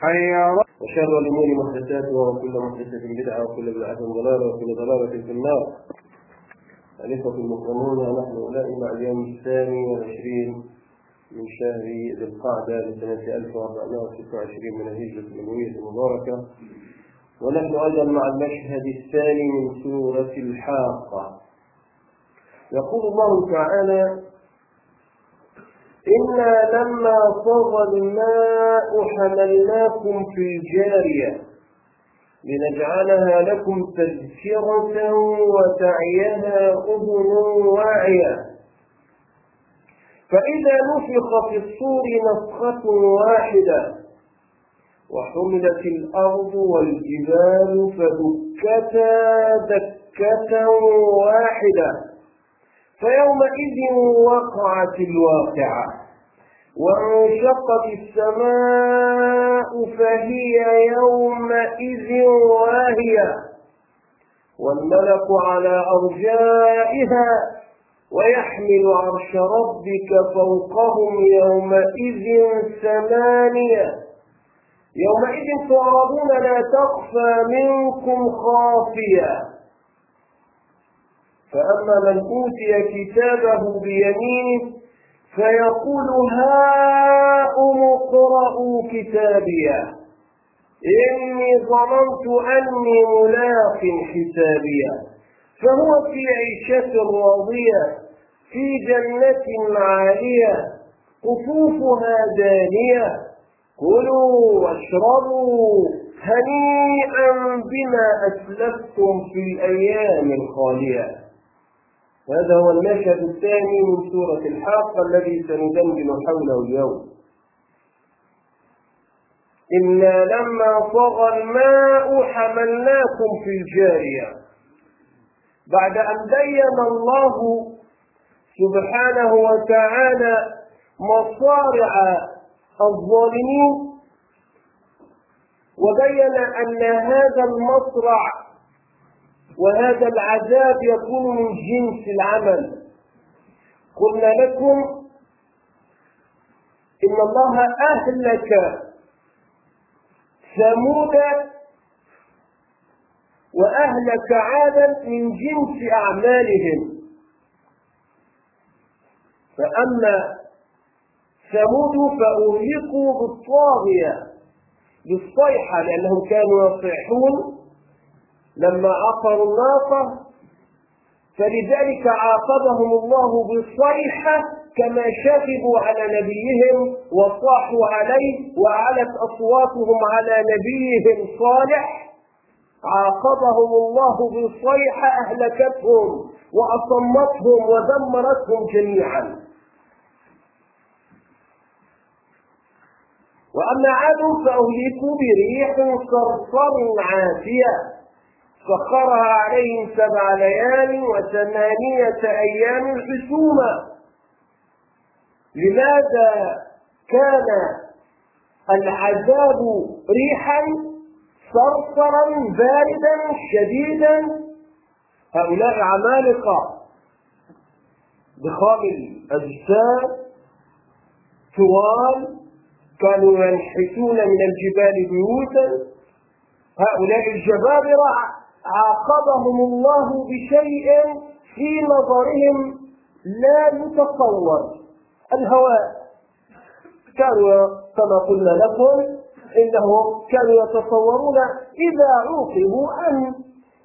حي على وشر الأمور محدثاتها وكل محدثة بدعة وكل بدعة ضلالة وكل ضلالة في النار. الإخوة المكرمون نحن أولئك مع اليوم الثاني والعشرين من شهر ذي القعدة لسنة 1426 من الهجرة النبوية المباركة. ونحن أيضا مع المشهد الثاني من سورة الحاقة. يقول الله تعالى إنا لما صغى الماء حملناكم في الجارية لنجعلها لكم تذكرة وتعيها أذن واعية فإذا نفخ في الصور نفخة واحدة وحملت الأرض والجبال فدكتا دكة واحدة فيومئذ وقعت الواقعة. وانشقت السماء فهي يومئذ واهية والملك على أرجائها ويحمل عرش ربك فوقهم يومئذ ثمانية. يومئذ تعرضون لا تخفى منكم خافية. فأما من أوتي كتابه بيمينه فيقول هاؤم اقرءوا كتابيه إني ظننت أني ملاق حسابيه فهو في عيشة راضية في جنة عالية قطوفها دانية. كلوا واشربوا هنيئا بما أسلفتم في الأيام الخالية. هذا هو المشهد الثاني من سورة الحاقة الذي سندندن حوله اليوم. إنا لما طغى الماء حملناكم في الجارية. بعد أن بين الله سبحانه وتعالى مصارع الظالمين وبين أن هذا المصرع وهذا العذاب يكون من جنس العمل. قلنا لكم إن الله أهلك ثمود وأهلك عادا من جنس أعمالهم. فأما ثمود فأهلكوا بالطاغية بالصيحة لأنهم كانوا يصيحون لما عقروا الناقة فلذلك عاقبهم الله بالصيحة كما شكبوا على نبيهم وصاحوا عليه وعلت أصواتهم على نبيهم صالح. عاقبهم الله بالصيحة أهلكتهم وأصمتهم ودمرتهم جميعا. وأما عاد فأهلكوا بريح صرصر عاتية. سخرها عليهم سبع ليال وثمانية أيام حسوما لماذا كان العذاب ريحا صرصرا باردا شديدا؟ هؤلاء عمالقة. ضخام الأجساد طوال كانوا ينحتون من الجبال بيوتا. هؤلاء الجبابرة عاقبهم الله بشيء في نظرهم لا يتصور. الهواء كانوا كما قلنا لكم إنهم كانوا يتصورون إذا عوقبوا أن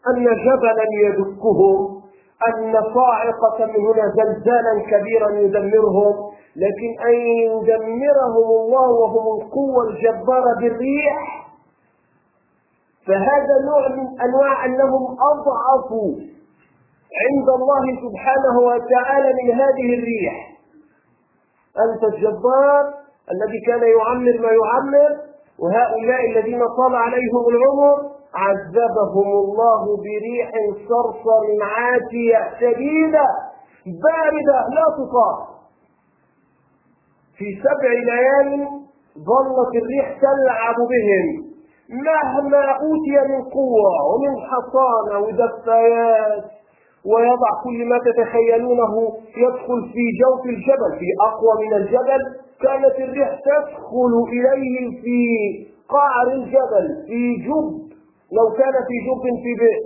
أن جبلا يدكهم أن صاعقة من هنا زلزالا كبيرا يدمرهم لكن أن يدمرهم الله وهم القوة الجبارة بالريح. فهذا نوع من أنواع أنهم اضعفوا عند الله سبحانه وتعالى من هذه الريح. أنت الجبار الذي كان يعمر ما يعمر وهؤلاء الذين طال عليهم العمر عذبهم الله بريح صرصر عاتيه شديدة باردة لا تطاق. في سبع ليال ظلت الريح تلعب بهم. مهما أوتي من قوة ومن حصانة ودفايات ويضع كل ما تتخيلونه يدخل في جوف الجبل في أقوى من الجبل كانت الريح تدخل إليه في قعر الجبل في جب. لو كان في جب في بئر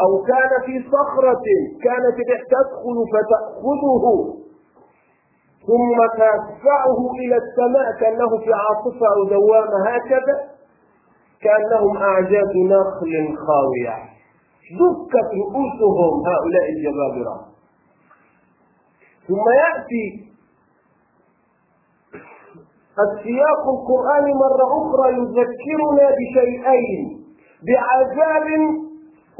أو كان في صخرة كانت الريح تدخل فتأخذه ثم تدفعه إلى السماء كأنه في عاصفة أو دوامة هكذا. كأنهم أعجاز نخل خاوية. دكت رؤوسهم هؤلاء الجبابرة. ثم يأتي السياق القرآني مرة أخرى يذكرنا بشيئين بعذاب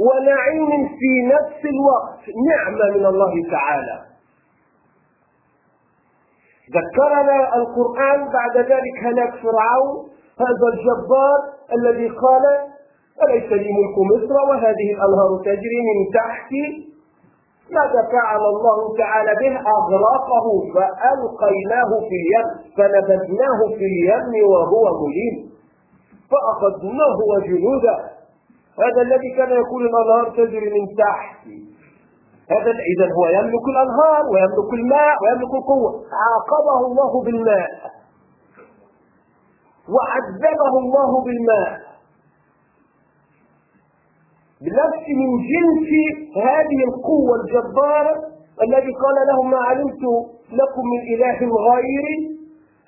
ونعيم في نفس الوقت. نعمة من الله تعالى. ذكرنا القرآن بعد ذلك هلاك فرعون. هذا الجبار الذي قال أليس لي ملك مصر وهذه الأنهار تجري من تحتي ماذا فعل الله تعالى به؟ أغرقه فألقيناه في اليم فنبذناه في اليم وهو مليم فأخذناه وجنوده. هذا الذي كان يقول الأنهار تجري من تحتي هذا إذا هو يملك الأنهار ويملك الماء ويملك القوة. عاقبه الله بالماء. وعذبه الله بالماء. بنفس من جنس هذه القوة الجبارة الذي قال لهم ما علمت لكم من إله غيري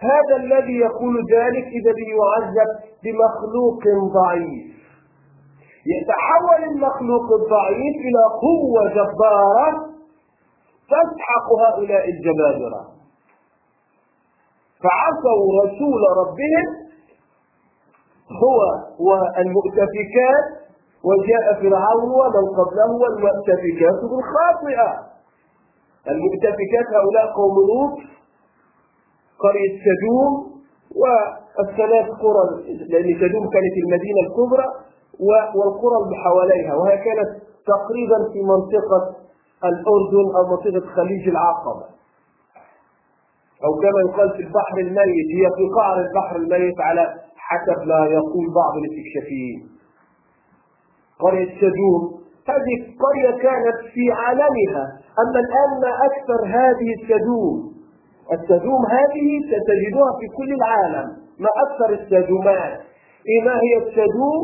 هذا الذي يقول ذلك إذا يعذب بمخلوق ضعيف. يتحول المخلوق الضعيف إلى قوة جبارة تسحق هؤلاء الجبابرة فعصوا رسول ربهم هو والمؤتفكات وجاء فرعون ومن قبله والمؤتفكات بالخاطئة. المؤتفكات هؤلاء قوم لوط قرية سدوم والثلاث قرى لأن سدوم كانت المدينة الكبرى والقرى اللي حواليها وهي كانت تقريبا في منطقة الأردن أو منطقة خليج العقبة. أو كما يقال في البحر الميت هي في قعر البحر الميت على حسب ما يقول بعض الاستكشافيين قرية سدوم هذه قرية كانت في عالمها. أما الآن ما أكثر هذه السدوم السدوم هذه ستجدها في كل العالم. ما أكثر السدومات إيه ما هي السدوم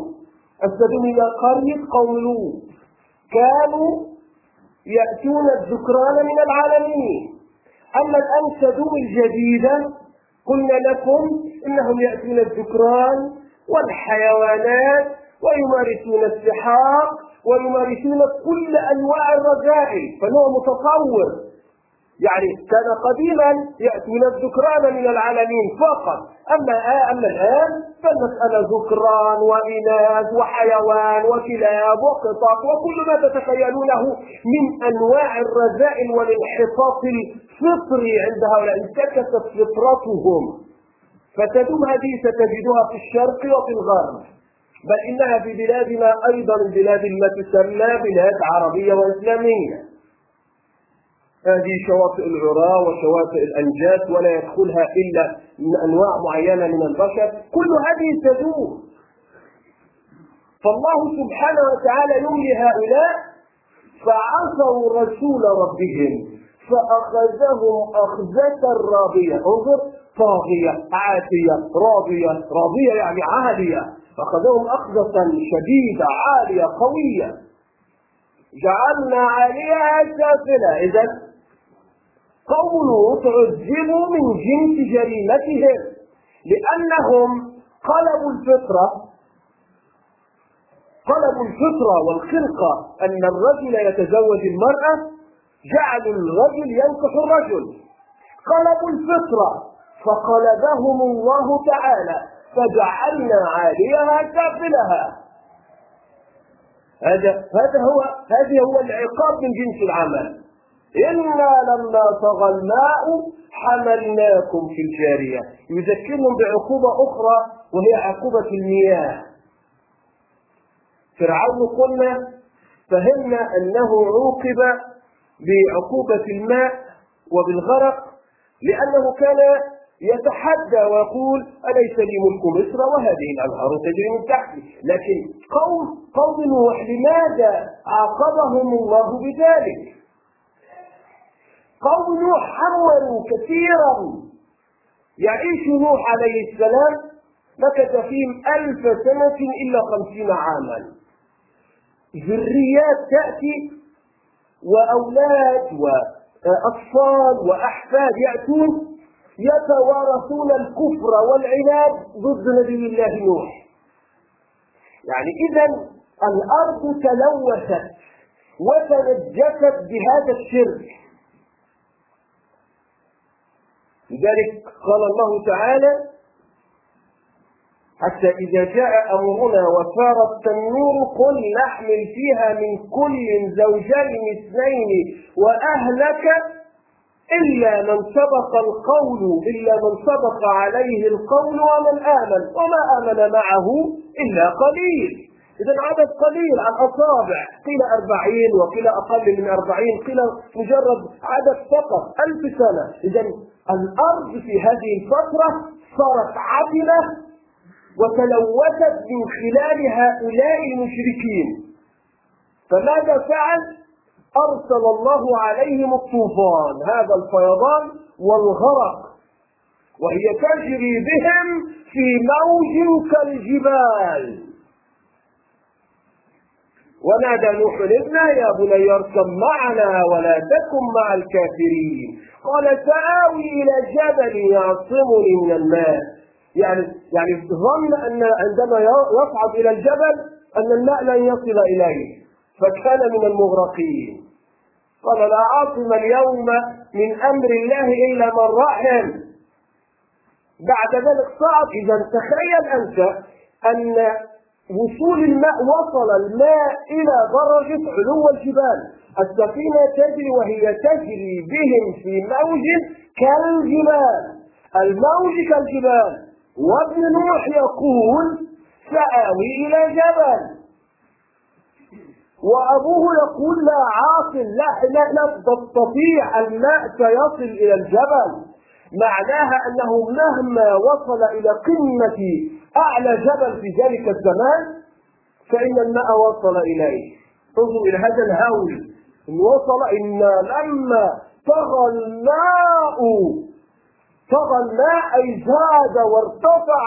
السدوم هي قرية قوم لوط كانوا يأتون الذكران من العالمين. أما الآن السدوم الجديدة قلنا لكم إنهم يأتون الذكران والحيوانات ويمارسون السحاق ويمارسون كل أنواع الرذائل فنوع متطور. يعني كان قديما يأتون الذكران من العالمين فقط. أما أما الآن فالمسألة ذكران وإناث وحيوان وكلاب وقطط وكل ما تتخيلونه من أنواع الرذائل والانحطاط الفطري عند هؤلاء انتكست فطرتهم. فتدوم هذه ستجدها في الشرق وفي الغرب. بل إنها في بلادنا أيضا البلاد ما تسمى بلاد عربية وإسلامية. هذه شواطئ العراة وشواطئ الأنجاس ولا يدخلها إلا أنواع معينة من البشر. كل هذه تدور فالله سبحانه وتعالى يملي هؤلاء فعصوا رسول ربهم فأخذهم أخذة رابية. انظر طاغية عاتية راضية راضية يعني عالية. فأخذهم أخذة شديدة عالية قوية. جعلنا عليها سافلة إذا قوم لوط عذبوا من جنس جريمتهم لأنهم قلبوا الفطرة قلبوا الفطرة والخلقة أن الرجل يتزوج المرأة جعلوا الرجل ينكح الرجل. قلبوا الفطرة. فقلبهم الله تعالى فجعلنا عاليها سافلها. هذا هذا هو هذا هو العقاب من جنس العمل. إنا لما طغى الماء حملناكم في الجارية. يذكرهم بعقوبة أخرى وهي عقوبة المياه. فرعون قلنا فهمنا أنه عوقب بعقوبة الماء وبالغرق لأنه كان يتحدى ويقول أليس لي ملك مصر وهذه الأنهار تجري من تحتي؟ لكن قوم قوم نوح لماذا عاقبهم الله بذلك؟ قوم نوح حولوا كثيرا. يعيش نوح عليه السلام مكث فيهم ألف سنة إلا خمسين عاما. ذريات تأتي وأولاد وأطفال وأحفاد يأتون يتوارثون الكفر والعناد ضد نبي الله نوح. يعني إذا الأرض تلوثت وتنجست بهذا الشرك. لذلك قال الله تعالى حتى إذا جاء أمرنا وفارت النور قل نحمل فيها من كل زوجين اثنين وأهلك إلا من سبق القول إلا من سبق عليه القول ومن آمن وما آمن معه إلا قليل. إذا عدد قليل عن أصابع قيل أربعين وقيل أقل من أربعين قيل مجرد عدد فقط ألف سنة. إذا الأرض في هذه الفترة صارت عدلة وتلوثت من خلال هؤلاء المشركين. فماذا فعل؟ أرسل الله عليهم الطوفان هذا الفيضان والغرق. وهي تجري بهم في موج كالجبال. ونادى نوح ابنه يا بني اركب معنا ولا تكن مع الكافرين. قال سآوي إلى جبل يعصمني من الماء. يعني يعني ظن أن عندما يصعد إلى الجبل أن الماء لن يصل إليه. فكان من المغرقين. قال لا عاصم اليوم من أمر الله إلا من رحم بعد ذلك صعد. إذا تخيل أنت أن وصول الماء وصل الماء إلى درجة علو الجبال. السفينة تجري وهي تجري بهم في موج كالجبال. الموج كالجبال. وابن نوح يقول سآوي إلى جبل. وأبوه يقول لا عاصم لا لا, لا تستطيع الماء سيصل إلى الجبل. معناها أنه مهما وصل إلى قمة أعلى جبل في ذلك الزمان فإن الماء وصل إليه. انظروا إلى هذا الهول. إن وصل إن لما طغى الماء طغى الماء أي زاد وارتفع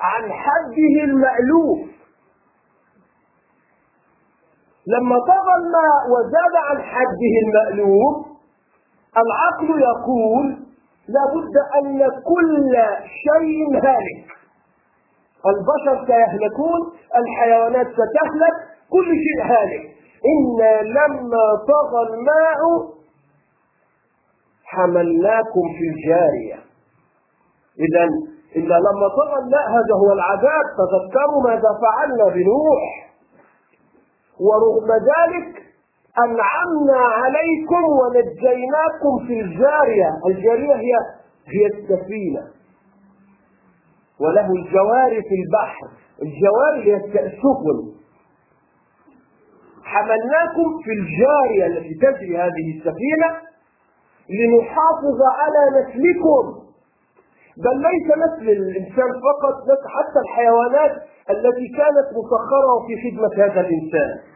عن حده المألوف. لما طغى الماء وزاد عن حده المألوف العقل يقول لابد أن كل شيء هالك. البشر سيهلكون الحيوانات ستهلك كل شيء هالك. إنا لما طغى الماء حملناكم في الجارية. إذا إلا لما طغى الماء هذا هو العذاب. تذكروا ماذا فعلنا بنوح. ورغم ذلك أنعمنا عليكم ونجيناكم في الجارية. الجارية هي هي السفينة وله الجواري في البحر. الجواري هي السفن. حملناكم في الجارية التي تجري هذه السفينة لنحافظ على نسلكم. بل ليس مثل الإنسان فقط حتى الحيوانات التي كانت مسخرة في خدمة هذا الإنسان.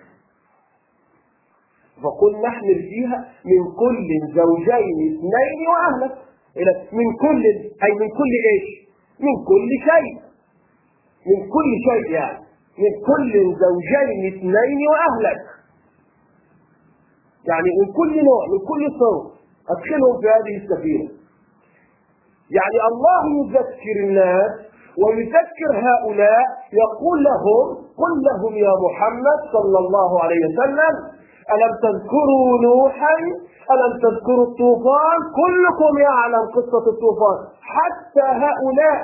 فقل نحمل فيها من كل زوجين اثنين وأهلك. من كل أي من كل إيش؟ من كل شيء. من كل شيء يعني. من كل زوجين اثنين وأهلك. يعني من كل نوع من كل صوت. أدخلهم في هذه السفينة. يعني الله يذكر الناس ويذكر هؤلاء يقول لهم قل لهم يا محمد صلى الله عليه وسلم ألم تذكروا نوحا؟ ألم تذكروا الطوفان؟ كلكم يعلم قصة الطوفان. حتى هؤلاء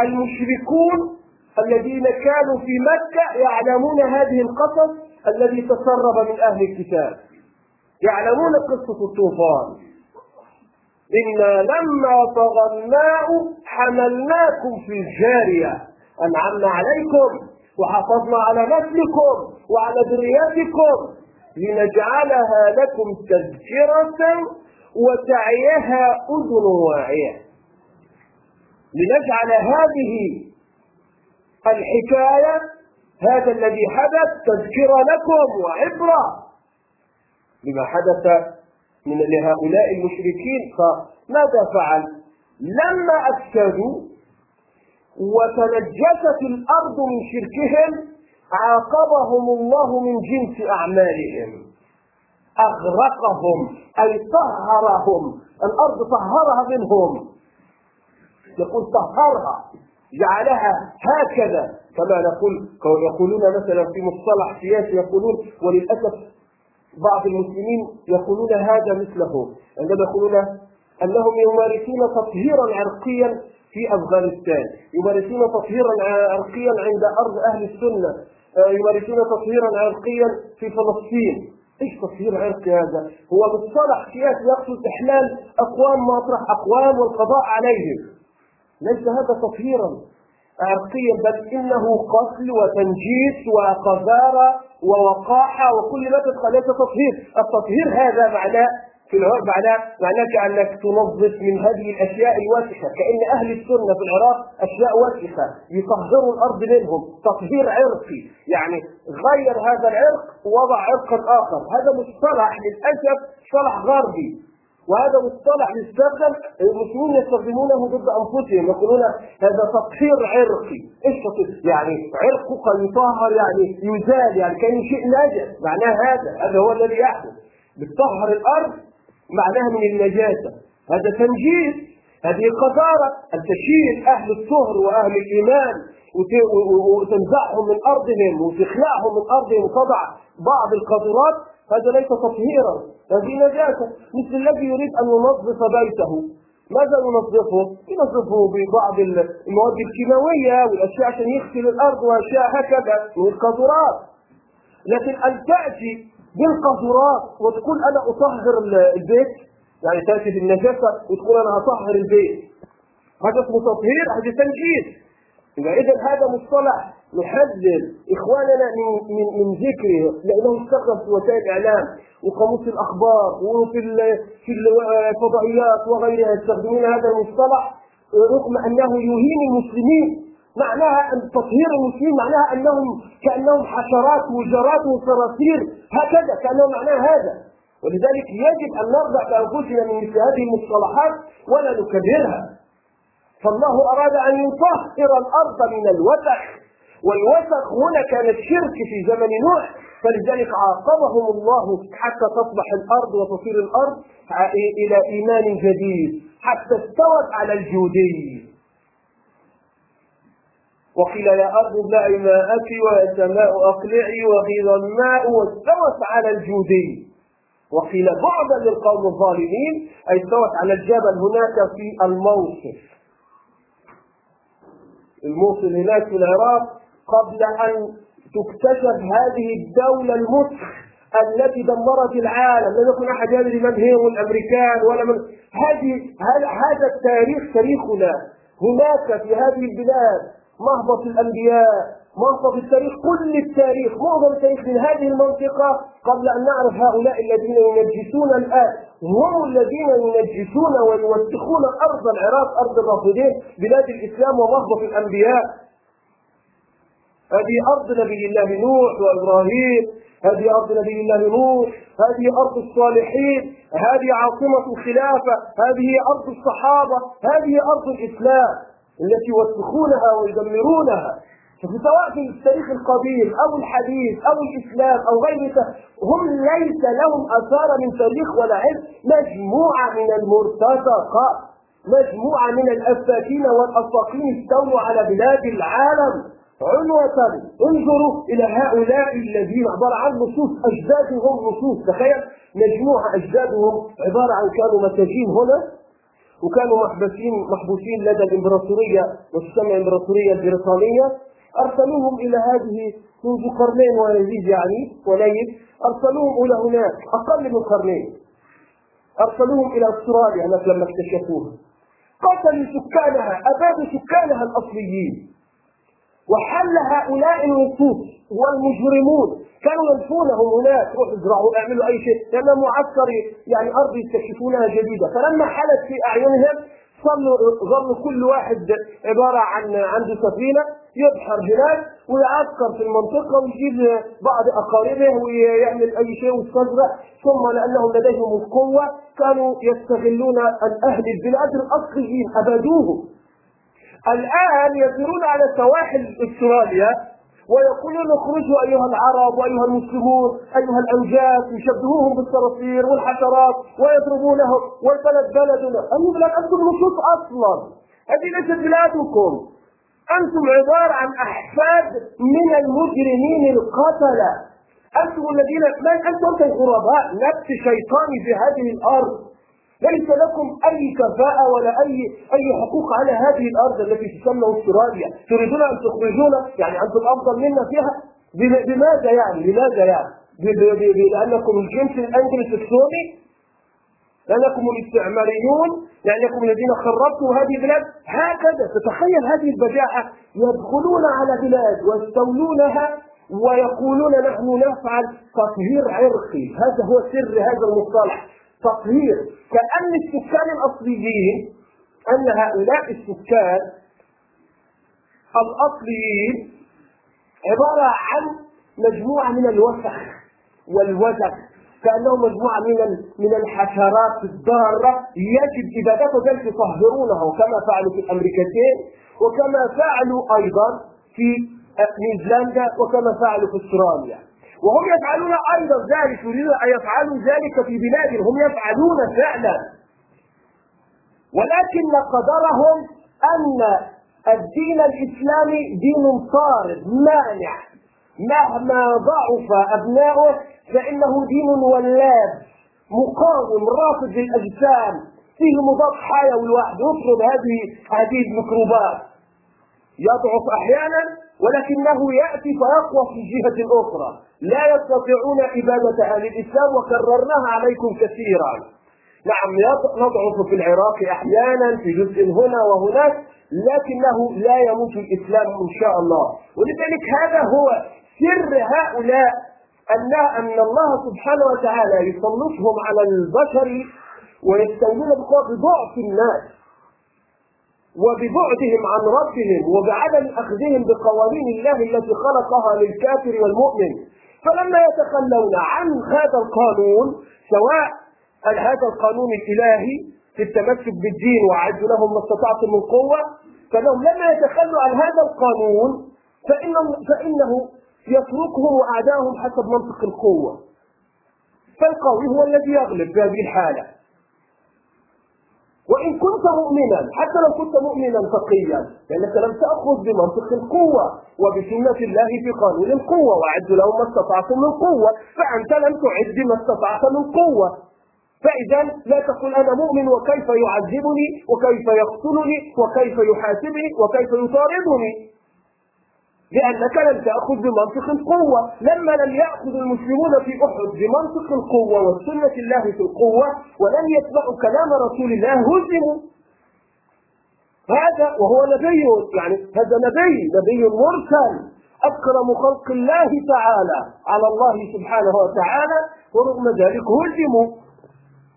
المشركون الذين كانوا في مكة يعلمون هذه القصص الذي تسرب من أهل الكتاب. يعلمون قصة الطوفان. إنا لما طغى الماء حملناكم في الجارية. أنعمنا عليكم. وحافظنا على نسلكم وعلى ذرياتكم لنجعلها لكم تذكرة وتعيها أذن واعية. لنجعل هذه الحكاية هذا الذي حدث تذكرة لكم وعبرة لما حدث من لهؤلاء المشركين. فماذا فعل؟ لما أفسدوا وتنجست الأرض من شركهم عاقبهم الله من جنس أعمالهم. أغرقهم أي طهرهم. الأرض طهرها منهم. يقول طهرها جعلها هكذا. كما نقول يقولون مثلا في مصطلح سياسي يقولون وللأسف بعض المسلمين يقولون هذا مثله. عندما يقولون أنهم يمارسون تطهيرا عرقيا في أفغانستان. يمارسون تطهيرا عرقيا عند أرض أهل السنة. يمارسون تطهيرا عرقيا في فلسطين. إيش تطهير عرقي هذا؟ هو مصطلح سياسي يقصد احلال أقوام مطرح أقوام والقضاء عليهم. ليس هذا تطهيرا عرقيا بل إنه قتل وتنجيس وقذارة ووقاحة وكل ما تدخل. ليس تطهير، التطهير هذا معناه في العرف معناه معناه كانك تنظف من هذه الأشياء الوسخه كأن أهل السنة في العراق أشياء وسخه يطهروا الأرض منهم. تطهير عرقي. يعني غير هذا العرق ووضع عرقا آخر. هذا مصطلح للأسف مصطلح غربي. وهذا مصطلح يستخدم المسلمين يستخدمونه ضد أنفسهم. يقولون هذا تطهير عرقي. إيش؟ يعني عرقك يطهر يعني يزال يعني كأن شيء نجس معناه هذا هذا هو الذي يحدث. بتطهر الأرض معناها من النجاسة. هذا تنجيس هذه قذارة أن تشيل أهل الطهر وأهل الإيمان وتنزعهم من أرضهم وتخلعهم من أرضهم وتضع بعض القذرات هذا ليس تطهيرا هذه نجاسة. مثل الذي يريد أن ينظف بيته. ماذا ينظفه؟ ينظفه ببعض المواد الكيماوية والأشياء عشان يغسل الأرض وأشياء هكذا من القذرات لكن أن تأتي بالقذرات وتقول أنا أطهر البيت. يعني تأتي بالنجاسة وتقول أنا اطهر البيت. هذا اسمه تطهير هذا تنجيس اذا هذا مصطلح نحذر إخواننا من من من ذكره لأنه يستخدم في وسائل الإعلام وقاموس الأخبار وفي في الفضائيات وغيرها يستخدمون هذا المصطلح رغم أنه يهين المسلمين. معناها أن تطهير المسلمين معناها أنهم كأنهم حشرات وجرات وصراصير. هكذا كأنه معناه هذا. ولذلك يجب أن نرضع بأنفسنا من مثل هذه المصطلحات ولا نكررها. فالله أراد أن يطهر الأرض من الوسخ والوسخ هنا كان الشرك في زمن نوح. فلذلك عاقبهم الله حتى تصبح الأرض وتصير الأرض إلى إيمان جديد حتى استوت على الجودي. وقيل يا أرض ابلعي ماءك ويا سماء أقلعي وغيظ الماء واستوت على الجودي. وقيل بعدا للقوم الظالمين أي استوت على الجبل هناك في الموصل الموصل هناك في العراق قبل أن تكتشف هذه الدولة المسخ التي دمرت العالم. لم يكن أحد يدري من هم الامريكان ولا من. هذه هذا التاريخ تاريخنا. هناك في هذه البلاد مهبط الأنبياء مهبط التاريخ كل التاريخ معظم التاريخ من هذه المنطقة قبل أن نعرف هؤلاء الذين ينجسون الآن. هم الذين ينجسون ويوسخون أرض العراق أرض الرافدين بلاد الإسلام ومهبط الأنبياء. هذه أرض نبي الله نوح وإبراهيم هذه أرض نبي الله نوح هذه أرض الصالحين هذه عاصمة الخلافة هذه أرض الصحابة هذه أرض الإسلام. التي يوسخونها ويدمرونها. سواء في التاريخ القديم أو الحديث أو الإسلام أو غيره هم ليس لهم آثار من تاريخ ولا علم. مجموعة من المرتزقة مجموعة من الافاكين والأساقين استولوا على بلاد العالم. عنوة انظروا إلى هؤلاء الذين عبارة عن نصوص أجدادهم نصوص. تخيل مجموعة أجدادهم عبارة عن كانوا مساجين هنا. وكانوا محبوسين محبوسين لدى الإمبراطورية وتسمى الامبراطوريه البريطانية. أرسلوهم إلى هذه منذ قرنين ويزيد يعني وليد أرسلوهم إلى هناك أقل من قرنين. أرسلوهم إلى أستراليا لما اكتشفوها. قتلوا سكانها أبادوا سكانها الأصليين. وحل هؤلاء النصوص والمجرمون كانوا ينفونهم هناك. روحوا ازرعوا اعملوا أي شيء. لأن معسكر يعني أرض يستكشفونها جديدة. فلما حلت في أعينهم صلوا ظل كل واحد عبارة عن عنده سفينة يبحر هناك ويعسكر في المنطقة ويجيب بعض أقاربه ويعمل أي شيء ويستزرع ثم لأنهم لديهم القوة كانوا يستغلون أهل البلاد الأصليين أبادوهم. الآن يسيرون على سواحل أستراليا ويقولون اخرجوا أيها العرب وأيها المسلمون أيها الأنجاس يشبهوهم بالصراصير والحشرات ويضربونهم والبلد بلدنا. أي بلاد أنتم نصوص أصلا. هذه ليست بلادكم. أنتم عبارة عن أحفاد من المجرمين القتلة. أنتم الذين من أنتم الغرباء؟ نفس شيطاني في هذه الأرض. ليس لكم أي كفاءة ولا أي أي حقوق على هذه الأرض التي تسمى أستراليا. تريدون أن تخرجونا يعني أنتم أفضل منا فيها؟ بماذا يعني؟ لماذا يعني؟ لأنكم الجنس الأنجلس السوري لأنكم الاستعماريون؟ لأنكم الذين خربتوا هذه البلاد؟ هكذا تتخيل هذه البجاعة يدخلون على بلاد ويستولونها ويقولون نحن نفعل تطهير عرقي. هذا هو سر هذا المصطلح. تطهير كأن السكان الأصليين أن هؤلاء السكان الأصليين عبارة عن مجموعة من الوسخ والوزخ كأنه مجموعة من من الحشرات الضارة يجب إبادته ذلك يطهرونها وكما فعلوا في الأمريكتين وكما فعلوا أيضا في نيوزيلندا وكما فعلوا في أستراليا. وهم يفعلون أيضا ذلك يريدون أن يفعلوا ذلك في بلادهم هم يفعلون فعلا. ولكن قدرهم أن الدين الإسلامي دين صارم مانع. مهما ضعف أبناؤه فإنه دين ولاد مقاوم رافض للأجسام فيه مضاد حيوي الواحد يطرد هذه هذه الميكروبات. يضعف أحيانا ولكنه يأتي فيقوى في الجهة الأخرى لا يستطيعون إبادة أهل الإسلام وكررناها عليكم كثيرا. نعم نضعف في العراق أحيانا في جزء هنا وهناك لكنه لا يموت الإسلام إن شاء الله. ولذلك هذا هو سر هؤلاء أن أن الله سبحانه وتعالى يسلطهم على البشر ويستولون بقوة بضعف الناس. وببعدهم عن ربهم وبعدم أخذهم بقوانين الله التي خلقها للكافر والمؤمن. فلما يتخلون عن هذا القانون سواء هذا القانون الإلهي في التمسك بالدين وأعد لهم ما استطعتم من قوة؟ فلهم لما يتخلوا عن هذا القانون فإن فإنه يتركهم وأعداهم حسب منطق القوة. فالقوي هو الذي يغلب في هذه الحالة. وإن كنت مؤمنا حتى لو كنت مؤمنا تقيا لأنك لم تأخذ بمنطق القوة وبسنة الله في قانون القوة وأعد لهم ما استطعتم من قوة فأنت لم تعد ما استطعت من قوة. فإذا لا تقول أنا مؤمن وكيف يعذبني وكيف يقتلني وكيف يحاسبني وكيف يطاردني. لأنك لم تأخذ بمنطق القوة. لما لم يأخذ المسلمون في أحد بمنطق القوة وسنة الله في القوة ولم يتبعوا كلام رسول الله هزموا. هذا وهو نبي يعني هذا نبي نبي مرسل أكرم خلق الله تعالى على الله سبحانه وتعالى ورغم ذلك هزموا.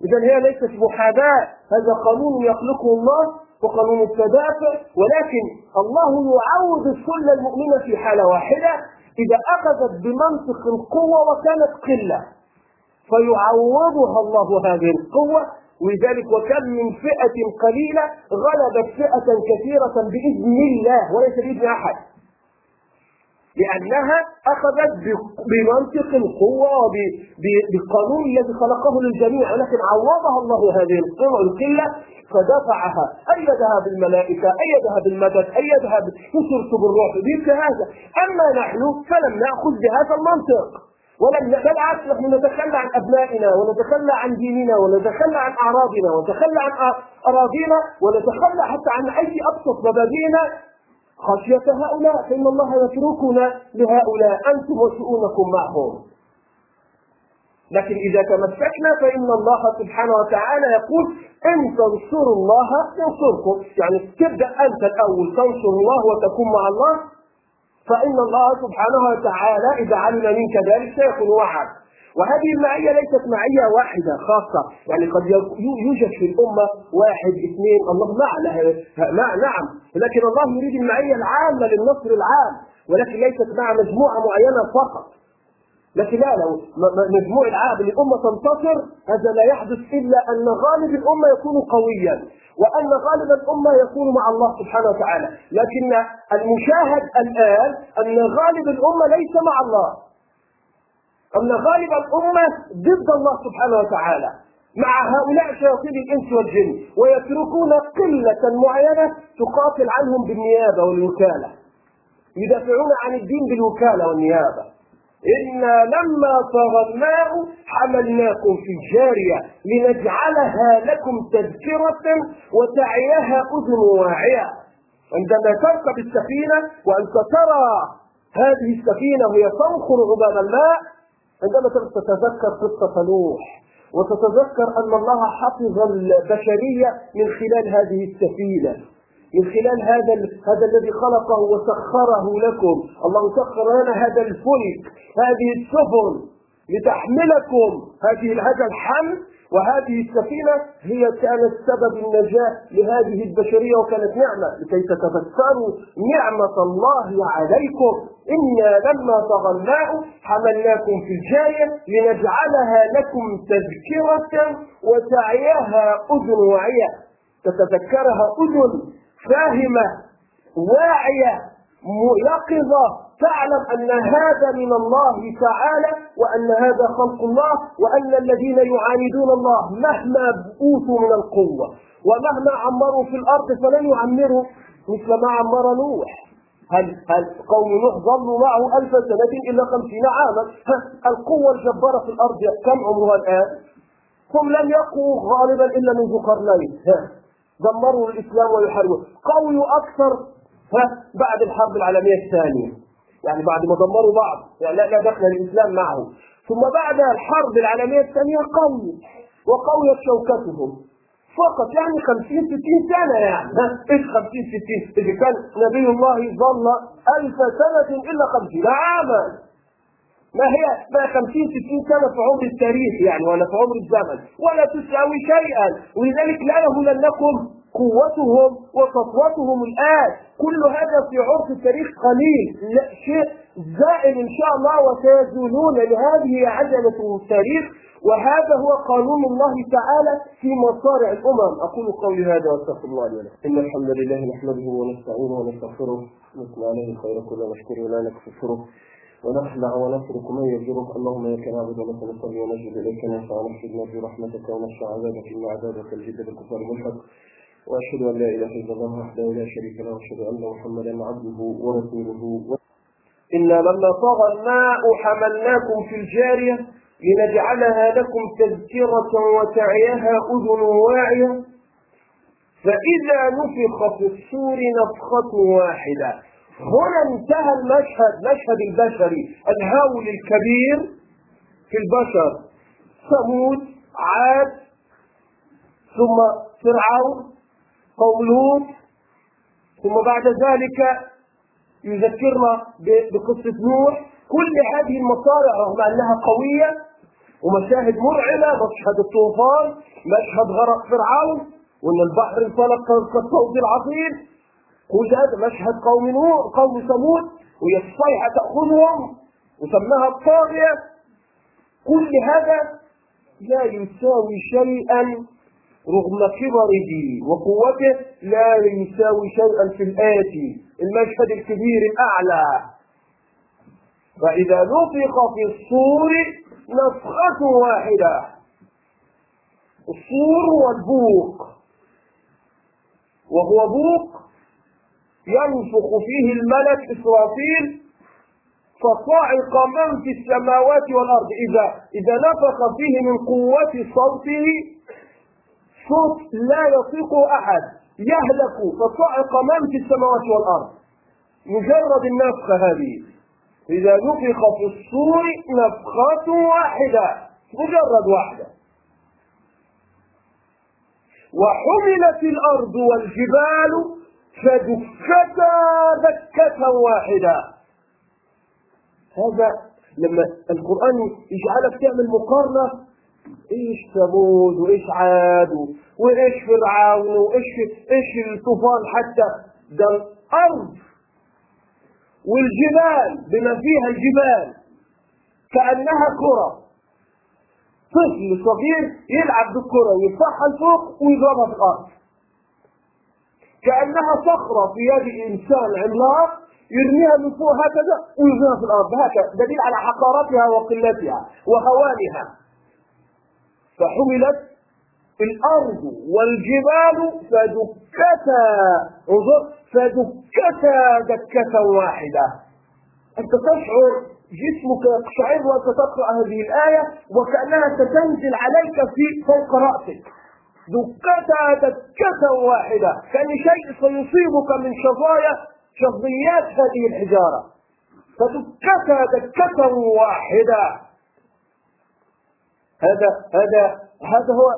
إذا هي ليست محاباة هذا قانون يخلقه الله. وقانون التدافع ولكن الله يعوض الكل المؤمنة في حالة واحدة إذا أخذت بمنطق القوة وكانت قلة. فيعوضها الله هذه القوة ولذلك وكم من فئة قليلة غلبت فئة كثيرة بإذن الله وليس بإذن أحد. لأنها أخذت بمنطق القوة وبالقانون الذي خلقه للجميع ولكن عوضها الله هذه القوة القلة فدفعها أيدها بالملائكة؟ أيدها بالمدد؟ أيدها بسرت بالروح مثل هذا. أما نحن فلم نأخذ بهذا المنطق. ولم بالعكس نحن نتخلى عن أبنائنا ونتخلى عن ديننا ونتخلى عن أعراضنا ونتخلى عن أراضينا ونتخلى حتى عن أي أبسط مبادئنا خشية هؤلاء فإن الله يتركنا لهؤلاء. أنتم وشؤونكم معهم. لكن إذا تمسكنا فإن الله سبحانه وتعالى يقول إن تنصروا الله ينصركم. يعني تبدأ أنت الأول تنصر الله وتكون مع الله. فإن الله سبحانه وتعالى إذا علم منك ذلك سيكون معك وهذه المعية ليست معية واحدة خاصة يعني قد يوجد في الأمة واحد اثنين الله مع نعم لكن الله يريد المعية العامة للنصر العام ولكن ليست مع مجموعة معينة فقط. لكن لا لو مجموع العام الأمة تنتصر هذا لا يحدث إلا أن غالب الأمة يكون قويا وأن غالب الأمة يكون مع الله سبحانه وتعالى. لكن المشاهد الآن أن غالب الأمة ليس مع الله. أن غالب الأمة ضد الله سبحانه وتعالى. مع هؤلاء شياطين الإنس والجن ويتركون قلة معينة تقاتل عنهم بالنيابة والوكالة. يدافعون عن الدين بالوكالة والنيابة. إنا لما طغى الماء حملناكم في الجارية لنجعلها لكم تذكرة وتعيها أذن واعية. عندما تركب السفينة وأنت ترى هذه السفينة وهي تنخر عباب الماء عندما تتذكر قصة نوح وتتذكر أن الله حفظ البشرية من خلال هذه السفينة من خلال هذا هذا الذي خلقه وسخره لكم. الله سخر لنا هذا الفلك هذه السفن لتحملكم هذه هذا الحمل وهذه السفينة هي كانت سبب النجاة لهذه البشرية وكانت نعمة. لكي تتذكروا نعمة الله عليكم. إنا لما الماء حملناكم في الجارية لنجعلها لكم تذكرة وتعيها أذن واعية تتذكرها أذن فاهمة واعية يقظة تعلم أن هذا من الله تعالى وأن هذا خلق الله وأن الذين يعاندون الله مهما أوتوا من القوة ومهما عمروا في الأرض فلن يعمروا مثل ما عمر نوح. هل هل قوم نوح ظلوا معه ألف سنة إلا خمسين عاما؟ القوة الجبارة في الأرض كم عمرها الآن؟ هم لم يقوا غالبا إلا منذ قرنين. دمروا الإسلام ويحاربوا قويوا أكثر ها بعد الحرب العالمية الثانية. يعني بعد ما دمروا بعض. يعني لا, لا دخل الإسلام معه ثم بعد الحرب العالمية الثانية قووا وقويت شوكتهم. فقط يعني 50 60 سنة يعني. إيش 50 60 إذا كان نبي الله ظل ألف سنة إلا 50 عاما ما هي؟ ما 50 60 سنة في عمر التاريخ يعني ولا في عمر الزمن. ولا تساوي شيئا. ولذلك لا يهملنكم قوتهم وسطوتهم الآن. كل هذا في عرف التاريخ قليل. لا شيء زائل إن شاء الله وسيزولون لهذه عجلة التاريخ. وهذا هو قانون الله تعالى في مصارع الأمم. أقول قولي هذا وأستغفر الله لي ولكم. إن الحمد لله نحمده ونستعينه ونستغفره. ونثني عليه الخير كله ونشكره ولا نكفره. ونخلع ونترك من يجرك اللهم لك نعبد ولك نصلي ونجد إليك نسعى نرجو رحمتك ونخشى عذابك. إن عذابك الجد بالكفار ملحق. وأشهد أن لا إله إلا الله وحده لا شريك له. وأشهد أن محمدا عبده ورسوله. إنا لما طغى الماء حملناكم في الجارية لنجعلها لكم تذكرة وتعيها أذن واعية. فإذا نفخ في الصور نفخة واحدة. هنا انتهى المشهد مشهد البشري الهول الكبير في البشر. ثمود عاد ثم فرعون قوم لوط ثم بعد ذلك يذكرنا بقصة نوح. كل هذه المصارع رغم أنها قوية ومشاهد مرعبة مشهد الطوفان مشهد غرق فرعون وأن البحر انطلق كالصوت العظيم هذا مشهد قوم نوح قوم ثمود وهي الصيحة تأخذهم وسماها الطاغية. كل هذا لا يساوي شيئا رغم كبره وقوته لا يساوي شيئا في الآتي المشهد الكبير الأعلى. فإذا نفخ في الصور نفخة واحدة. الصور هو البوق. وهو بوق ينفخ فيه الملك إسرافيل فصعق من في السماوات والأرض. إذا إذا نفخ فيه من قوة صوته صوت لا يطيقه أحد يهلك. فصعق من في السماوات والأرض. مجرد النفخة هذه. إذا نفخ في الصور نفخة واحدة مجرد واحدة. وحملت الأرض والجبال فدكتا دكة واحدة. هذا لما القرآن يجعلك تعمل مقارنة إيش ثمود وإيش عاد وإيش فرعون وإيش إيش الطوفان حتى ده الأرض والجبال بما فيها الجبال كأنها كرة. طفل صغير يلعب بالكرة ويرفعها لفوق ويضربها في الأرض. كأنها صخرة في يد إنسان عملاق يرميها من فوق هكذا ويرميها في الأرض. هكذا. دليل على حقارتها وقلتها وهوانها فحملت الأرض والجبال فدكتا انظر فدكتا دكة واحدة. أنت تشعر جسمك يقشعر وأنت تقرأ هذه الآية وكأنها ستنزل عليك في فوق رأسك. دكتا دكة واحدة. كان شيء سيصيبك من شظايا شظيات هذه الحجارة. فدكتا دكة واحدة. هذا هذا هذا هو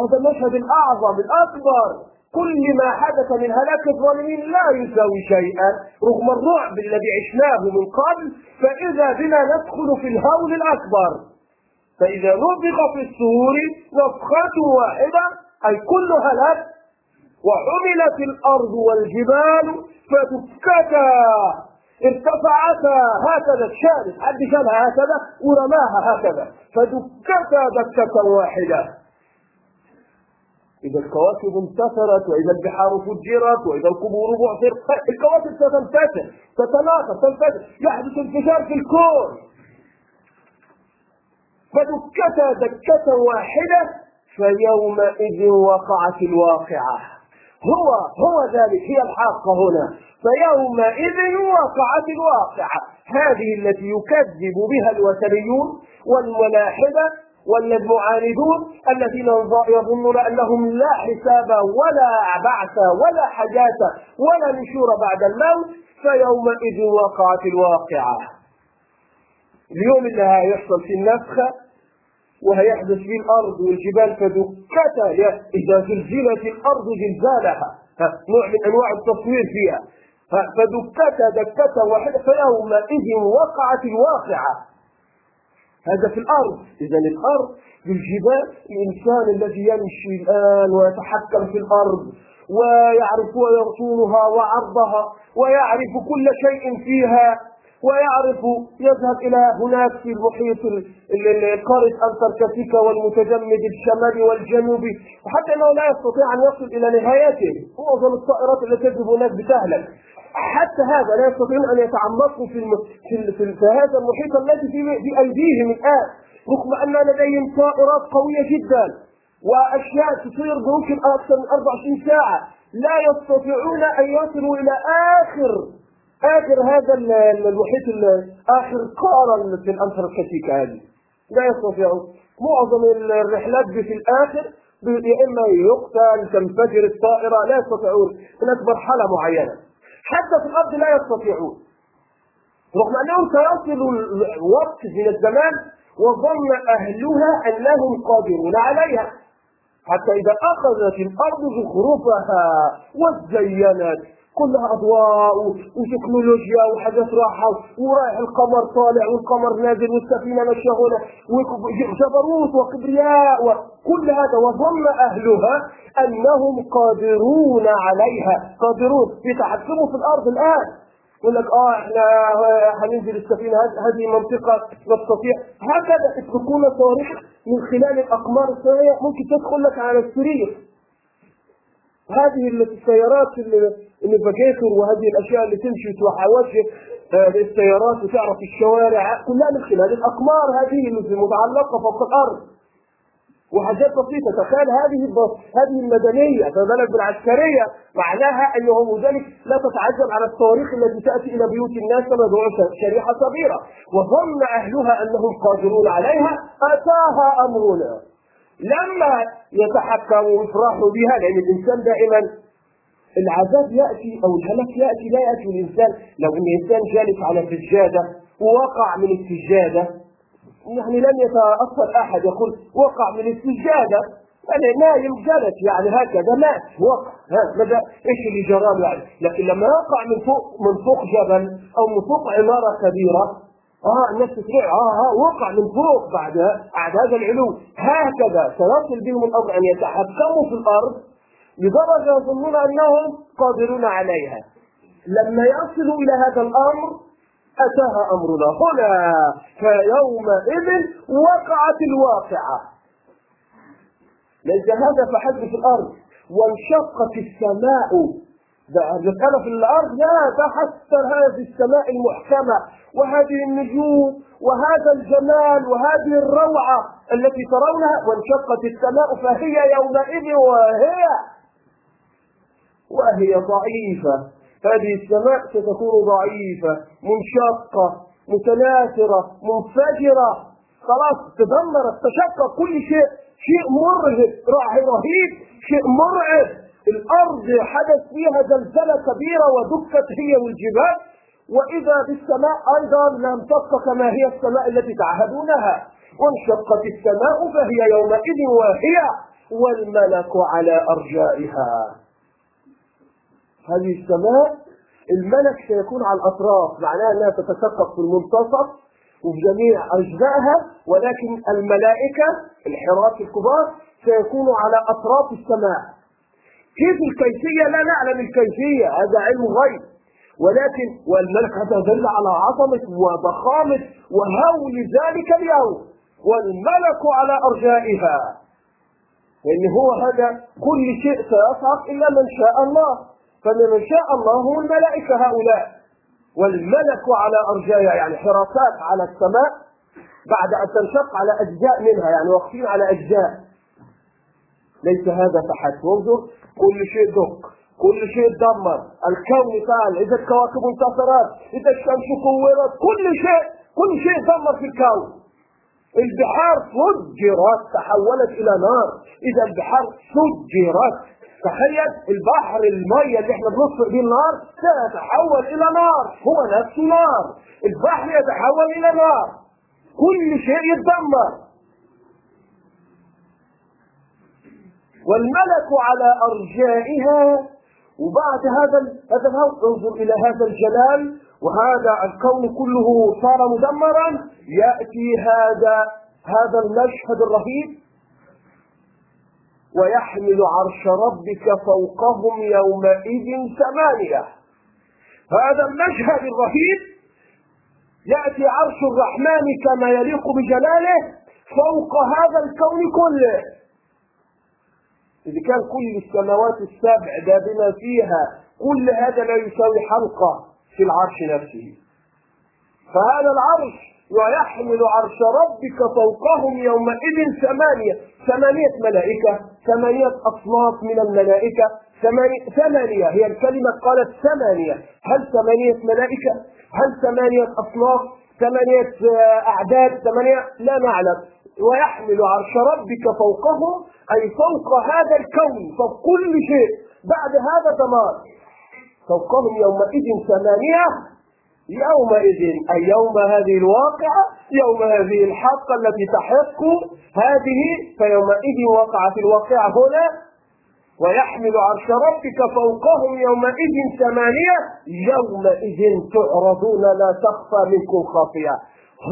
هذا المشهد الأعظم الأكبر. كل ما حدث من هلاك الظالمين لا يساوي شيئا. رغم الرعب الذي عشناه من قبل فإذا بنا ندخل في الهول الأكبر. فإذا نفخ في الصور نفخة واحدة أي كل هلاك وحملت الأرض والجبال فدكتا ارتفعتا هكذا الشارع حد شالها هكذا؟ ورماها هكذا فدكتا دكة واحدة. إذا الكواكب انتثرت وإذا البحار فجرت وإذا القبور بعثرت الكواكب ستنتثر تتناقص تنفجر يحدث انفجار في الكون. فدكتا دكة واحدة فيومئذ وقعت الواقعة. هو هو ذلك هي الحاقة هنا. فيومئذ وقعت الواقعة. هذه التي يكذب بها الوثنيون والملاحدة والمعاندون الذين يظنون أنهم لا حساب ولا بعث ولا حياه ولا نشور بعد الموت. فيومئذ وقعت الواقعة. اليوم اللي هيحصل في النفخة. وهيحدث في الأرض والجبال فدكتا إذا زلزلت الأرض زلزالها. نوع من أنواع التصوير فيها. فدكتا دكة واحدة فيومئذ وقعت الواقعة. هذا في الأرض. إذا الأرض بالجبال الإنسان الذي يمشي الآن ويتحكم في الأرض ويعرف طولها وعرضها ويعرف كل شيء فيها. ويعرف يذهب إلى هناك في المحيط قارة أنتاركتيكا والمتجمد الشمالي والجنوبي وحتى أنه لا يستطيع أن يصل إلى نهايته معظم الطائرات التي تذهب هناك بتهلك حتى هذا لا يستطيعون أن يتعمقوا في, الم... في. في. في هذا المحيط الذي في بايديهم الآن رغم أن لديهم طائرات قوية جدا وأشياء تصير ممكن أكثر من 24 ساعة لا يستطيعون أن يصلوا إلى آخر آخر هذا المحيط آخر قارة في الانتاركتيكا هذه. لا يستطيعون معظم الرحلات في الآخر يا إما يقتل تنفجر الطائرة لا يستطيعون. هناك مرحله معينة. حتى في الأرض لا يستطيعون. رغم أنهم سيصل الوقت من الزمان وظن أهلها انهم قادرون عليها. حتى إذا أخذت الأرض زخرفها وزينت كلها أضواء وتكنولوجيا وحاجات راحة ورايح القمر طالع والقمر نازل والسفينة ماشية هنا وجبروت وكبرياء وكل هذا وظن أهلها أنهم قادرون عليها. قادرون. يتحكموا في الأرض الآن. يقول لك آه إحنا هننزل السفينة. هذه منطقة نستطيع. هكذا يتركون صواريخ من خلال الأقمار السماويه ممكن تدخل لك على السرير. هذه السيارات النافيجيتور وهذه الأشياء اللي تمشي على وجه السيارات وتعرف الشوارع كلها من خلال الأقمار هذه المتعلقه فوق الأرض. وحاجات بسيطة. تخيل هذه هذه المدنية فما بالعسكرية. معناها أنهم ذلك لا تتعجب على الصواريخ التي تأتي إلى بيوت الناس كمدعو شريحة صغيرة. وظن أهلها أنهم قادرون عليها. أتاها أمرنا. لما يتحكموا ويفرحوا بها لأن الإنسان دائما العذاب يأتي أو الهلاك يأتي لا يأتي الإنسان. لو أن الانسان جالس على سجادة ووقع من السجادة يعني لم يتأثر أحد يقول وقع من السجادة يعني نايم جلس يعني هكذا مات وقع. ماذا؟ إيش اللي جرى يعني لكن لما يقع من فوق من فوق جبل أو من فوق عمارة كبيرة آه الناس تسمع. آه آه وقع من فوق بعد بعد هذا العلو. هكذا سيصل بهم الامر أن يتحكموا في الأرض لدرجة يظنون أنهم قادرون عليها. لما يصلوا إلى هذا الأمر أتاها أمرنا. هنا فيومئذ وقعت الواقعة. ليس هذا فحسب في الأرض. وانشقت السماء ده المسألة في الأرض. لا حتى هذه السماء المحكمة وهذه النجوم وهذا الجمال وهذه الروعة التي ترونها. وانشقت السماء فهي يومئذ وهي وهي ضعيفة. هذه السماء ستكون ضعيفة منشقة متناثرة منفجرة. خلاص تدمرت تشقق كل شيء. شيء مرهب رهيب شيء مرعب. الأرض حدث فيها زلزلة كبيرة ودكت هي والجبال وإذا بالسماء أيضا لم تبق كما هي السماء التي تعهدونها. وانشقت السماء فهي يومئذ واهية والملك على أرجائها. هذه السماء الملك سيكون على الأطراف معناها أنها تتشقق في المنتصف وفي جميع أجزائها ولكن الملائكة الحراس الكبار سيكونوا على أطراف السماء. كيف الكيفية؟ لا نعلم الكيفية هذا علم غيب. ولكن والملك هذا دل على عظمة وضخامة وهول ذلك اليوم والملك على أرجائها. لأن هو هذا كل شيء سيصعق إلا من شاء الله. فمن شاء الله هم الملائكة هؤلاء. والملك على أرجائها يعني حراسات على السماء بعد أن تنشق على أجزاء منها يعني واقفين على أجزاء. ليس هذا فحسب. كل شيء دق كل شيء دمر الكون فعل إذا الكواكب انتصرت إذا الشمس كورت كل شيء كل شيء دمر في الكون. البحار فجرت تحولت إلى نار. إذا البحار فجرت تخيل البحر المية اللي إحنا بنطفئ به النار سيتحول إلى نار. هو نفسه نار البحر يتحول إلى نار. كل شيء يتدمر. والملك على أرجائها. وبعد هذا هذا انظر إلى هذا الجلال. وهذا الكون كله صار مدمرا. يأتي هذا هذا المشهد الرهيب. ويحمل عرش ربك فوقهم يومئذ ثمانية. هذا المشهد الرهيب. يأتي عرش الرحمن كما يليق بجلاله فوق هذا الكون كله. إذا كان كل السماوات السبع ده بما فيها كل هذا لا يساوي حلقة في العرش نفسه. فهذا العرش ويحمل عرش ربك فوقهم يومئذ ثمانية ثمانية ملائكة ثمانية أصناف من الملائكة ثمانية, ثمانية هي الكلمة قالت ثمانية. هل ثمانية ملائكة؟ هل ثمانية أصناف؟ ثمانية أعداد؟ ثمانية؟ لا نعلم. ويحمل عرش ربك فوقه أي فوق هذا الكون فوق كل شيء. بعد هذا دمار فوقهم يومئذ ثمانية. يومئذ أي يوم هذه الواقعة يوم هذه الحقة التي تحق هذه فيومئذ وقعت الواقعة هنا. ويحمل عرش ربك فوقهم يومئذ ثمانية. يومئذ تعرضون لا تخفى منكم خافية.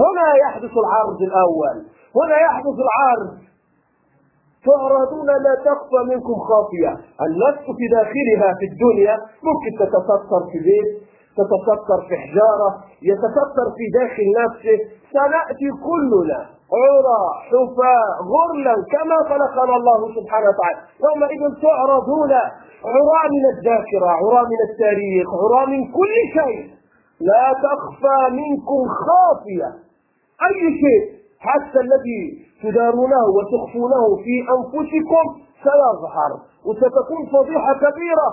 هنا يحدث العرض الأول. هنا يحدث العرض. تعرضون لا تخفى منكم خافية. النفس في داخلها في الدنيا ممكن تتستر في بيت تتستر في حجارة يتستر في داخل نفسه. سنأتي كلنا عرى حفاة غرلا كما خلقنا الله سبحانه وتعالى. يومئذ تعرضون عرى من الذاكرة عرى من التاريخ عرى من كل شيء. لا تخفى منكم خافية. أي شيء؟ حتى الذي تدارونه وتخفونه في أنفسكم سيظهر وستكون فضيحة كبيرة.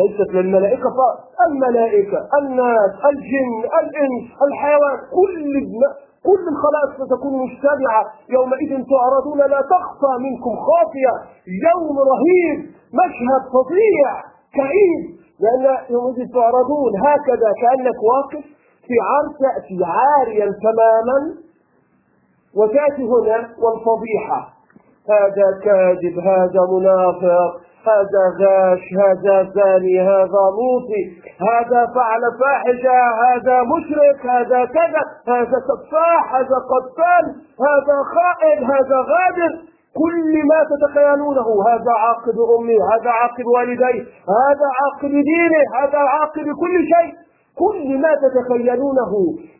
ليست للملائكة فقط الملائكة الناس الجن الإنس الحيوان كل كل الخلائق ستكون مجتمعة. يومئذ تعرضون لا تخفى منكم خافية. يوم رهيب مشهد فظيع كئيب. لأن يومئذ تعرضون هكذا كأنك واقف في عرض تأتي عاريا تماما. وتأتي هنا والفضيحة. هذا كاذب هذا منافق هذا غاش هذا زاني هذا لوطي هذا فعل فاحشة هذا مشرك هذا كذا هذا سفاح هذا قتال هذا خائن هذا غادر. كل ما تتخيلونه هذا عاقب أمي هذا عاقب والدي هذا عاقب دينه هذا عاقب كل شيء. كل ما تتخيلونه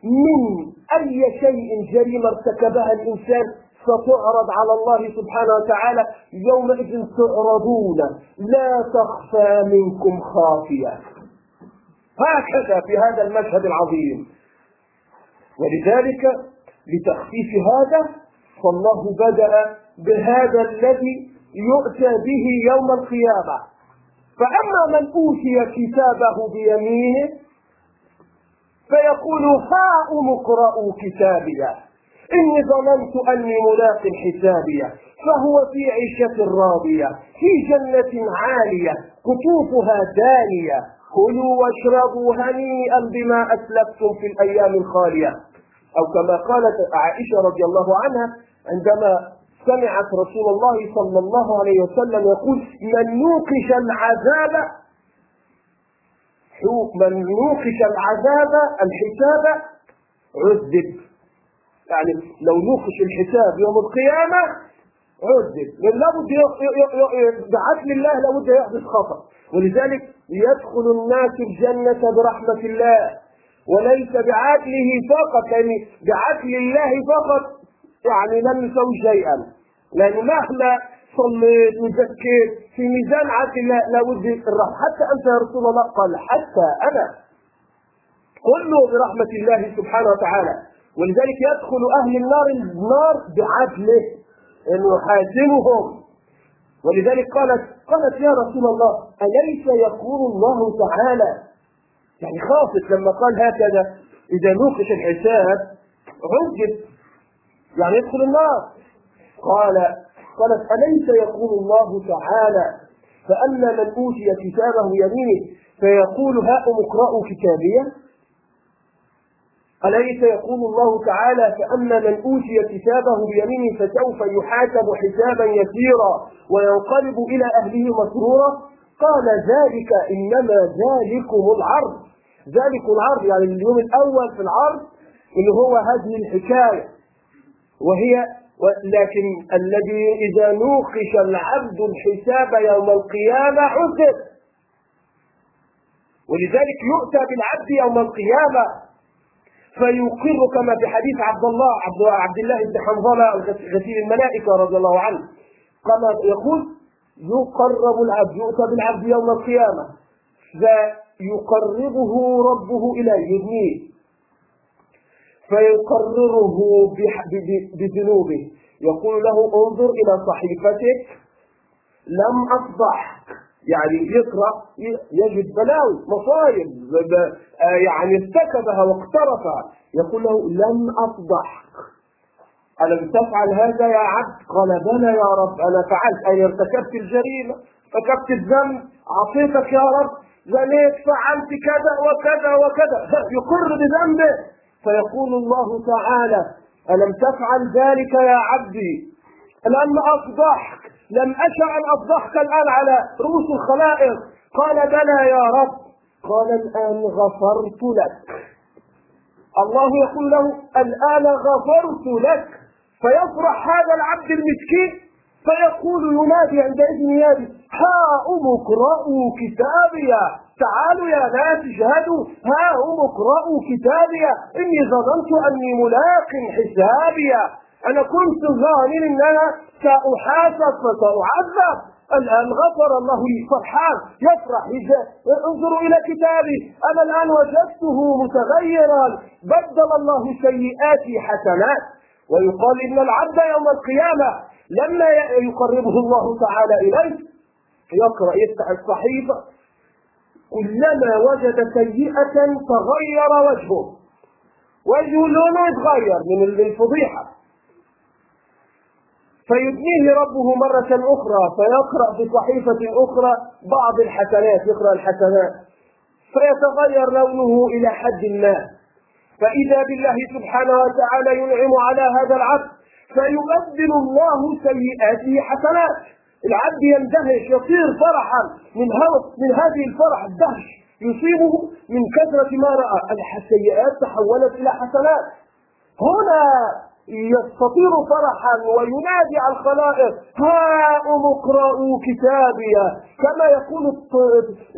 من أي شيء جريمة ارتكبها الإنسان ستعرض على الله سبحانه وتعالى يومئذ تعرضون. لا تخفى منكم خافية. هكذا في هذا المشهد العظيم. ولذلك لتخفيف هذا فالله بدأ بهذا الذي يؤتى به يوم القيامة. فأما من أوتي كتابه بيمينه فيقول هاؤم اقرءوا كتابيه إني ظننت أني ملاق حسابيه فهو في عيشة راضية في جنة عالية قطوفها دانية. كلوا واشربوا هنيئا بما أسلفتم في الأيام الخالية. أو كما قالت عائشة رضي الله عنها عندما سمعت رسول الله صلى الله عليه وسلم يقول من نوقش العذاب من نوقش العذاب الحساب عذب. يعني لو نوقش الحساب يوم القيامة عذب. لابد بعدل الله لابد يحدث خطأ. ولذلك يدخل الناس الجنة برحمة الله. وليس بعدله فقط يعني بعدل الله فقط يعني لم يسوي شيئا. لأن مهما صليت وزكيت في ميزان عدل الله لابد الرحمة. حتى أنت يا رسول الله قال حتى أنا كله برحمة الله سبحانه وتعالى. ولذلك يدخل أهل النار النار بعدله يحاسبهم ولذلك قالت قالت يا رسول الله أليس يقول الله تعالى؟ يعني خافت لما قال هكذا. إذا نوقش الحساب عجب. يعني يدخل النار. قال قالت أليس يقول الله تعالى فأما من أوتي كتابه يمينه فيقول هاؤم اقرأوا كتابية؟ أليس يقول الله تعالى فأما من أوتي كتابه بيمينه فسوف يحاسب حسابا يسيرا وينقلب إلى أهله مسرورا؟ قال ذلك إنما ذلكم العرض. ذلك العرض يعني اليوم الأول في العرض اللي هو هذه الحكاية وهي لكن الذي إذا نوقش العبد الحساب يوم القيامة حسب. ولذلك يؤتى بالعبد يوم القيامة. فيقر كما في حديث عبد الله عبد, عبد الله بن حنظلة غسيل الملائكة رضي الله عنه. كما يقول يقرب العبد يؤتى بالعبد يوم القيامة. فيقربه ربه إليه يبنيه فيقرره بذنوبه. يقول له انظر إلى صحيفتك. لم أفضحك يعني يقرأ يجد بلاوي مصايب يعني ارتكبها واقترفها. يقول له لم أفضحك ألم تفعل هذا يا عبد؟ قال بلى يا رب. أنا فعلت. أي ارتكبت الجريمة؟ ارتكبت الذنب؟ عصيتك يا رب. زنيت فعلت كذا وكذا وكذا. يقر بذنبه. فيقول الله تعالى ألم تفعل ذلك يا عبدي؟ لم أفضحك لم أشأ أن أفضحك الآن على رؤوس الخلائق. قال بلى يا رب. قال الآن غفرت لك. الله يقول له الآن غفرت لك. فيفرح هذا العبد المسكين. فيقول ينادي عندئذ ينادي هاؤم اقرأوا كتابيا تعالوا يا ناس اشهدوا هاؤم اقرأوا كتابيا إني ظننت أني ملاق حسابيا أنا كنت ظانن أن أنا سأحاسب وسأعذب الآن غفر الله لي فرحان. يفرح انظروا إلى كتابي. أنا الآن وجدته متغيرا. بدل الله سيئاتي حسنات. ويقال إن العبد يوم القيامة لما يقربه الله تعالى إليه يقرأ يفتح الصحيفة كلما وجد سيئة تغير وجهه. وجهه لونه يتغير من الفضيحة فيدنيه ربه مرة أخرى فيقرأ في صحيفة أخرى بعض الحسنات يقرأ الحسنات. فيتغير لونه إلى حد ما. فإذا بالله سبحانه وتعالى ينعم على هذا العبد فيبدل الله سيئاته حسنات. العبد يندهش يصير فرحا من من هذه الفرح الدهش. يصيبه من كثرة ما رأى. السيئات تحولت إلى حسنات. هنا يستطير فرحا وينادي على الخلائق هاؤم اقرأوا كتابي. كما يقول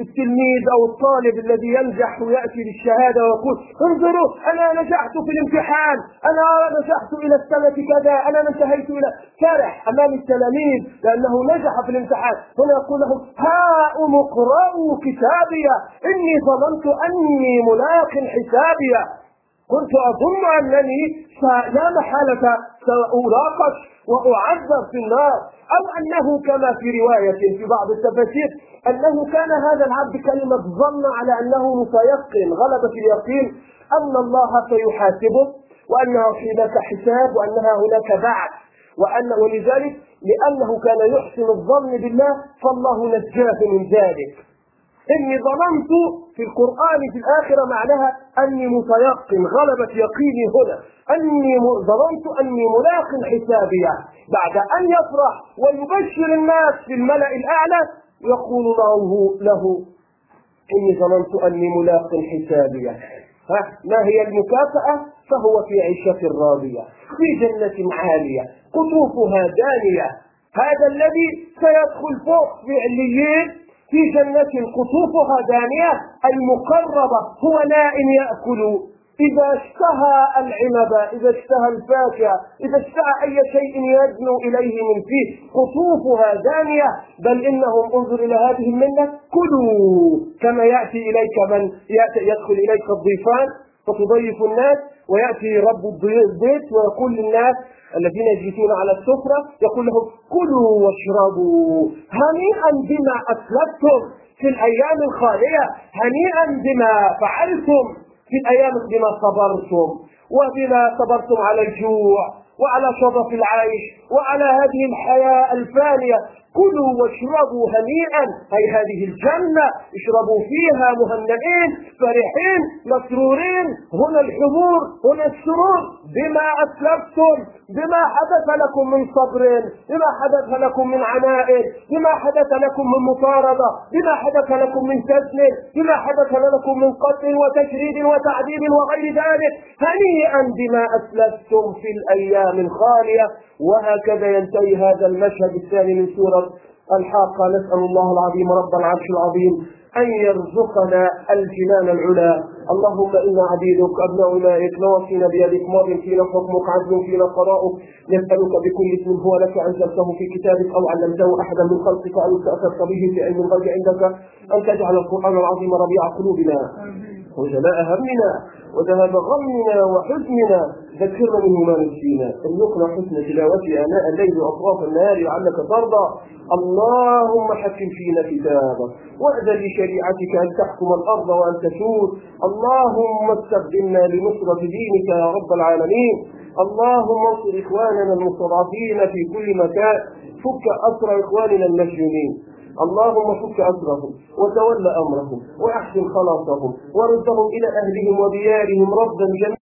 التلميذ أو الطالب الذي ينجح ويأتي بالشهادة ويقول انظروا أنا نجحت في الامتحان أنا نجحت إلى السنة كذا أنا انتهيت إلى. فرح أمام التلاميذ لأنه نجح في الامتحان. هنا يقول لهم هاؤم اقرأوا كتابي. إني ظننت أني ملاق حسابي. كنت أظن أنني لا محالة سأناقش وأعذب في النار. أو أنه كما في رواية في بعض التفاسير أنه كان هذا العبد كلمة ظن على أنه متيقن غلبة اليقين. أن الله سيحاسبه وأنه هناك حساب وأنها هناك بعث. وأن ولذلك لأنه كان يحسن الظن بالله فالله نجاه من ذلك. إني ظننت في القرآن في الآخرة معناها أني متيقن غلبت يقيني هنا. أني ظننت أني ملاق حسابية بعد أن يفرح ويبشر الناس في الملأ الأعلى يقول له له إني ظننت أني ملاق حسابية ها ما هي المكافأة؟ فهو في عيشة راضية في جنة عالية قطوفها دانية. هذا الذي سيدخل فوق في عليين في جنة قطوفها دانية المقربة هو نائم يأكل إذا اشتهى العنب إذا اشتهى الفاكهة إذا اشتهى أي شيء يدنو إليه من فيه قطوفها دانية. بل إنهم انظر إلى هذه المنة كلوا كما يأتي إليك من يأتي يدخل إليك الضيفان فتضيف الناس. ويأتي رب البيت ويقول للناس الذين يجلسون على السفرة يقول لهم كلوا واشربوا هنيئا بما أسلفتم في الأيام الخالية هنيئا بما فعلتم في الأيام بما صبرتم وبما صبرتم على الجوع وعلى شظف العيش وعلى هذه الحياة الفانية. كلوا واشربوا هنيئا. أي هذه الجنة اشربوا فيها مهنئين فرحين مسرورين. هنا الحضور هنا السرور. بما أسلفتم بما حدث لكم من صبر بما حدث لكم من عناء بما حدث لكم من مطاردة بما حدث لكم من سجن بما حدث لكم من قتل وتشريد وتعذيب وغير ذلك. هنيئا بما أسلفتم في الأيام الخالية. وهكذا ينتهي هذا المشهد الثاني من سورة الحاقة نسأل الله العظيم رب العرش العظيم أن يرزقنا الجنان العلا. اللهم إنا عبيدك أبناء مائك نواصينا بيدك ماض فينا حكمك عدل فينا قضاؤك. نسألك بكل اسم هو لك أنزلته في كتابك أو علمته أحدا من خلقك أو استأثرت به في علم الغيب عندك أن تجعل القرآن العظيم ربيع قلوبنا. وجلاء همنا وذهاب غمنا وحزننا. ذكرنا منه ما نسينا ارزقنا حسن تلاوته آناء الليل وأطراف النهار لعلك ترضى. اللهم حكم فينا كتابك. واذن لشريعتك أن تحكم الأرض وأن تسود. اللهم استخدمنا لنصرة دينك يا رب العالمين. اللهم انصر إخواننا المستضعفين في كل مكان. فك أسر إخواننا المسجونين اللهم فك أسرهم وتول أمرهم وأحسن خلاصهم. وردهم إلى أهلهم وديارهم ردا جميعا.